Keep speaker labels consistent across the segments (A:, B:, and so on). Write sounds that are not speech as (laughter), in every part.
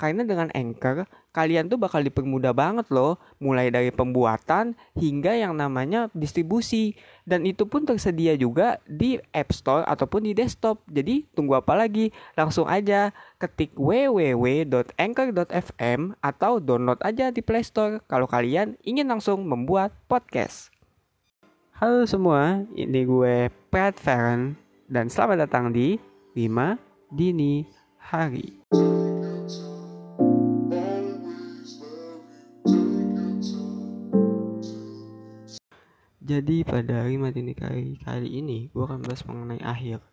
A: Karena dengan Anchor, kalian tuh bakal dipermudah banget loh, mulai dari pembuatan hingga yang namanya distribusi. Dan itu pun tersedia juga di App Store ataupun di desktop. Jadi tunggu apa lagi? Langsung aja ketik www.anchor.fm atau download aja di Play Store kalau kalian ingin langsung membuat podcast. Halo semua, ini gue Pat Feren dan selamat datang di 5 Dini Hari. Jadi pada hari mati ini kali, kali ini gue akan bahas mengenai akhir.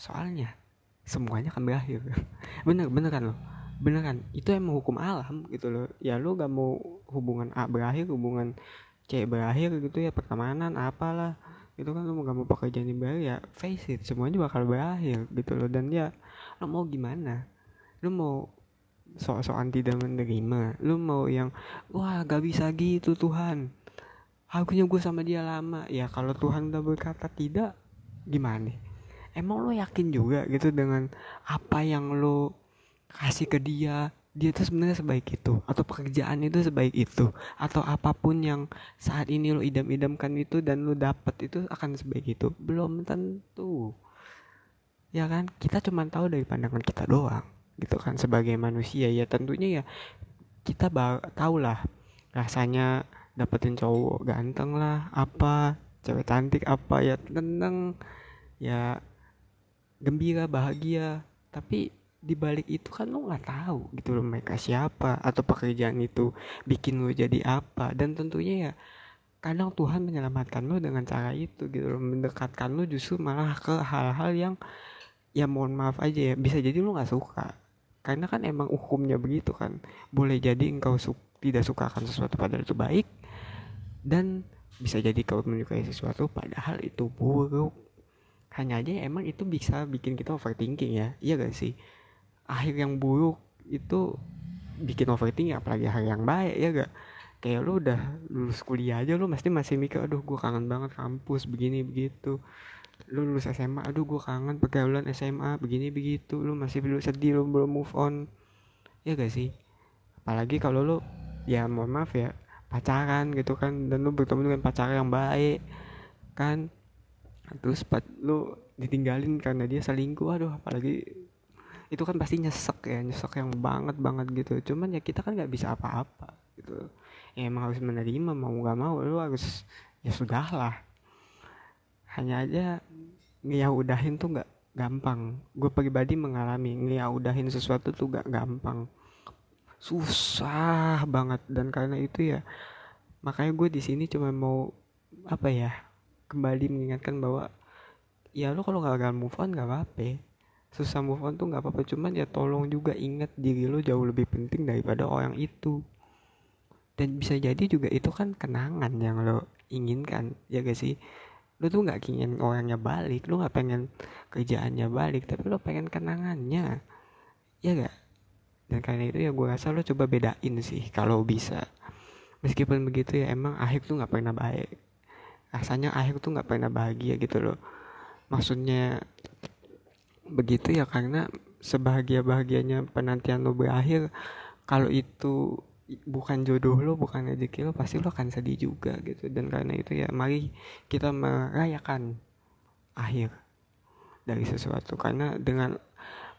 A: Soalnya semuanya akan berakhir. (laughs) bener bener kan lo? Bener kan? Itu emang hukum alam gitu loh. Ya lo gak mau hubungan A berakhir, hubungan C berakhir gitu ya pertemanan apalah itu kan lo gak mau pekerjaan yang baru ya face it semuanya bakal berakhir gitu loh dan ya lo mau gimana lo mau sok-sokan tidak menerima lo mau yang wah gak bisa gitu Tuhan harusnya gue sama dia lama. Ya kalau Tuhan udah berkata tidak gimana? Emang lo yakin juga gitu dengan apa yang lo kasih ke dia? Dia tuh sebenarnya sebaik itu atau pekerjaan itu sebaik itu atau apa pun yang saat ini lo idam-idamkan itu dan lo dapat itu akan sebaik itu? Belum tentu. Ya kan? Kita cuma tahu dari pandangan kita doang gitu kan? Sebagai manusia ya tentunya ya kita tahu lah rasanya dapetin cowok ganteng lah apa cewek cantik apa ya tenang ya gembira bahagia. Tapi di balik itu kan lo nggak tahu gitu loh mereka siapa atau pekerjaan itu bikin lo jadi apa. Dan tentunya ya kadang Tuhan menyelamatkan lo dengan cara itu gitu loh. Mendekatkan lo justru malah ke hal-hal yang ya mohon maaf aja ya bisa jadi lo nggak suka. Karena kan emang hukumnya begitu kan. Boleh jadi engkau su tidak suka akan sesuatu padahal itu baik dan bisa jadi kau menyukai sesuatu padahal itu buruk. Hanya aja emang itu bisa bikin kita overthinking ya. Iya gak sih? Akhir yang buruk itu bikin overthinking apalagi hal yang baik ya gak? Kayak lu udah lulus kuliah aja lu pasti masih mikir aduh gue kangen banget kampus begini begitu. Lu lulus SMA aduh gue kangen pergaulan SMA begini begitu. Lu masih belum sedih lu belum move on. Ya gak sih? Apalagi kalau lu ya mohon maaf ya pacaran gitu kan. Dan lu bertemu dengan pacar yang baik kan. Terus lu ditinggalin karena dia selingkuh aduh apalagi itu kan pasti nyesek ya nyesek yang banget banget gitu. Cuman ya kita kan nggak bisa apa-apa gitu. Ya emang harus menerima mau nggak mau lu harus ya sudahlah. Hanya aja ngeyaudahin tuh nggak gampang. Gue pribadi mengalami ngeyaudahin sesuatu tuh gak gampang susah banget. Dan karena itu ya makanya gue di sini cuma mau apa ya kembali mengingatkan bahwa ya lo kalau nggak gagal move on nggak apa-apa. Susah move on tuh nggak apa-apa. Cuman ya tolong juga ingat diri lo jauh lebih penting daripada orang itu. Dan bisa jadi juga itu kan kenangan yang lo inginkan. Ya gak sih? Lo tuh nggak ingin orangnya balik. Lo nggak pengen kerjaannya balik tapi lo pengen kenangannya. Ya gak dan karena itu ya gue rasa lo coba bedain sih kalau bisa. Meskipun begitu ya emang akhir tuh nggak pernah baik. Rasanya akhir tuh nggak pernah bahagia gitu loh. Maksudnya begitu ya karena sebahagia bahagianya penantian lo berakhir kalau itu bukan jodoh lo bukan rezeki lo pasti lo akan sedih juga gitu. Dan karena itu ya mari kita merayakan akhir dari sesuatu. Karena dengan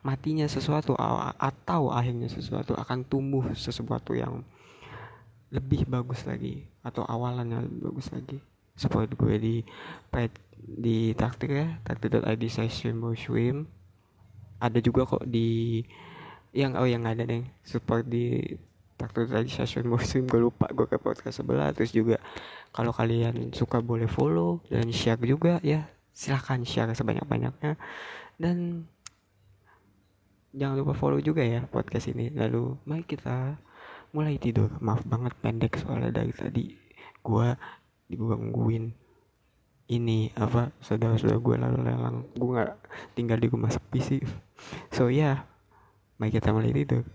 A: matinya sesuatu atau akhirnya sesuatu akan tumbuh sesuatu yang lebih bagus lagi atau awalannya lebih bagus lagi. Support gue di di taktik ya taktik.id saya swim swim. Ada juga kok di yang oh yang ada deh support di taktik tadi saya swim swim gue lupa gue ke podcast sebelah. Terus juga kalau kalian suka boleh follow dan share juga ya silahkan share sebanyak banyaknya dan jangan lupa follow juga ya podcast ini. Lalu mari kita mulai tidur. Maaf banget pendek soalnya dari tadi gue digangguin. Ini apa saudara-saudara gue lalu lelang gue nggak tinggal di rumah sepi sih. So ya yeah, mari kita mulai tidur